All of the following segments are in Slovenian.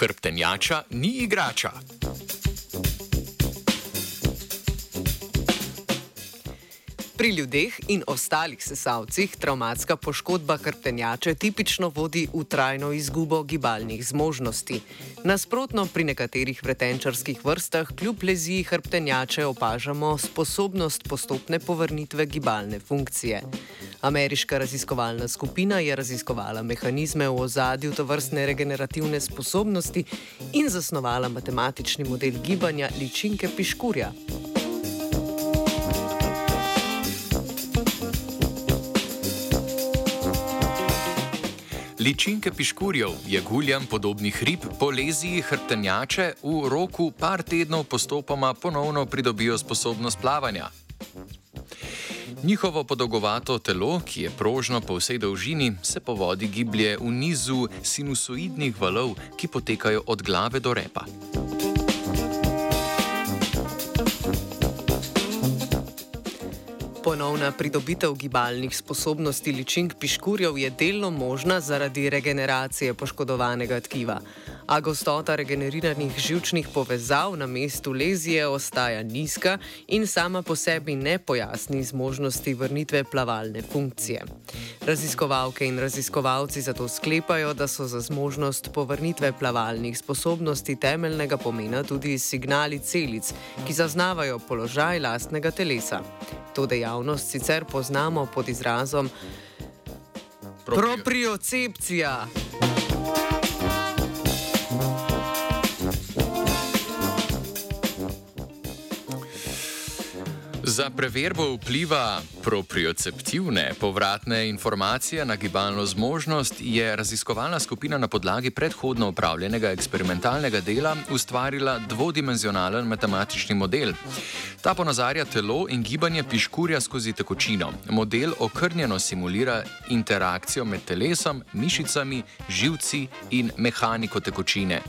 Hrbtenjača ni igrača. Pri ljudeh in ostalih sesalcih travmatska poškodba hrbtenjače tipično vodi v trajno izgubo gibalnih zmožnosti. Nasprotno, pri nekaterih vretenčarskih vrstah kljub leziji hrbtenjače opažamo sposobnost postopne povrnitve gibalne funkcije. Ameriška raziskovalna skupina je raziskovala mehanizme v ozadju tovrstne regenerativne sposobnosti in zasnovala matematični model gibanja ličinke piškurja. Ličinke piškurjev, jaguljem podobnih rib po leziji hrbtenjače v roku par tednov postopoma ponovno pridobijo sposobnost plavanja. Njihovo podolgovato telo, ki je prožno po vsej dolžini, se po vodi giblje v nizu sinusoidnih valov, ki potekajo od glave do repa. Ponovna pridobitev gibalnih sposobnosti ličink piškurjev je delno možna zaradi regeneracije poškodovanega tkiva a gostota regeneriranih žilčnih povezav na mestu lezije ostaja nizka in sama po sebi ne pojasni zmožnosti vrnitve plavalne funkcije. Raziskovalke in raziskovalci zato sklepajo, da so za zmožnost povrnitve plavalnih sposobnosti temeljnega pomena tudi signali celic, ki zaznavajo položaj lastnega telesa. To dejavnost sicer poznamo pod izrazom propriocepcija. Za preverbo vpliva proprioceptivne povratne informacije na gibalno zmožnost je raziskovalna skupina na podlagi predhodno upravljenega eksperimentalnega dela ustvarila dvodimenzionalen matematični model. Ta ponazarja telo in gibanje piškurja skozi tekočino. Model okrnjeno simulira interakcijo med telesom, mišicami, živci in mehaniko tekočine.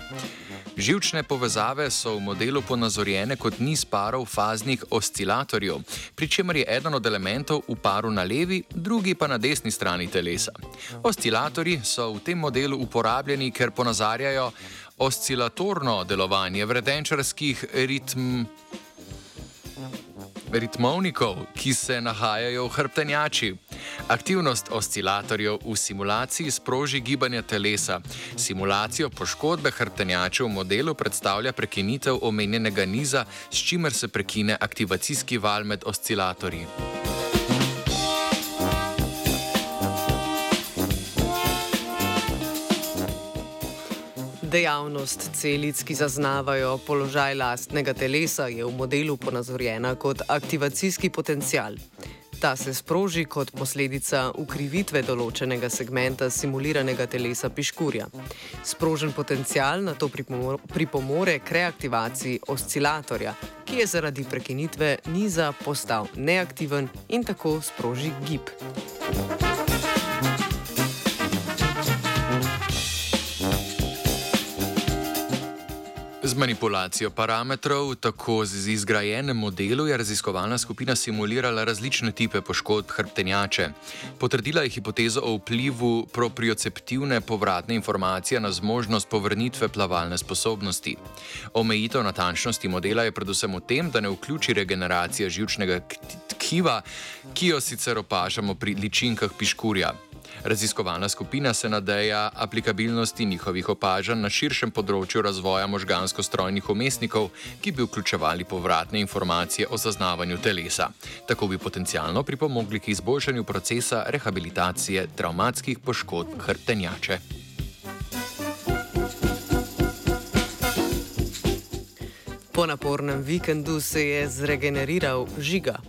Živčne povezave so v modelu ponazorjene kot niz parov faznih oscilatorjev, pri čemer je eden od elementov v paru na levi, drugi pa na desni strani telesa. Oscilatorji so v tem modelu uporabljeni, ker ponazarjajo oscilatorno delovanje vredenčarskih ritm. Ritmovnikov, ki se nahajajo v hrbtenjači. Aktivnost oscilatorjev v simulaciji sproži gibanje telesa. Simulacijo poškodbe hrbtenjačev v modelu predstavlja prekinitev omenjenega niza, s čimer se prekine aktivacijski val med oscilatorji. Dejavnost celic, ki zaznavajo položaj lastnega telesa, je v modelu ponazorjena kot aktivacijski potencial. Ta se sproži kot posledica ukrivitve določenega segmenta simuliranega telesa piškurja. Sprožen potencial na to pripomore k reaktivaciji oscilatorja, ki je zaradi prekinitve niza postal neaktiven in tako sproži gib. Z manipulacijo parametrov, tako z izgrajenem modelu, je raziskovalna skupina simulirala različne type poškodb hrbtenjače. Potrdila je hipotezo o vplivu proprioceptivne povratne informacije na zmožnost povrnitve plavalne sposobnosti. Omejitev natančnosti modela je predvsem v tem, da ne vključi regeneracije žilčnega tkiva, ki jo sicer opažamo pri ličinkah piškurja. Raziskovalna skupina se nadeja aplikabilnosti njihovih opažanj na širšem področju razvoja možgansko-strojnih umestnikov, ki bi vključevali povratne informacije o zaznavanju telesa. Tako bi potencialno pripomogli k izboljšanju procesa rehabilitacije travmatskih poškodb hrbtenjače. Po napornem vikendu se je zregeneriral žiga.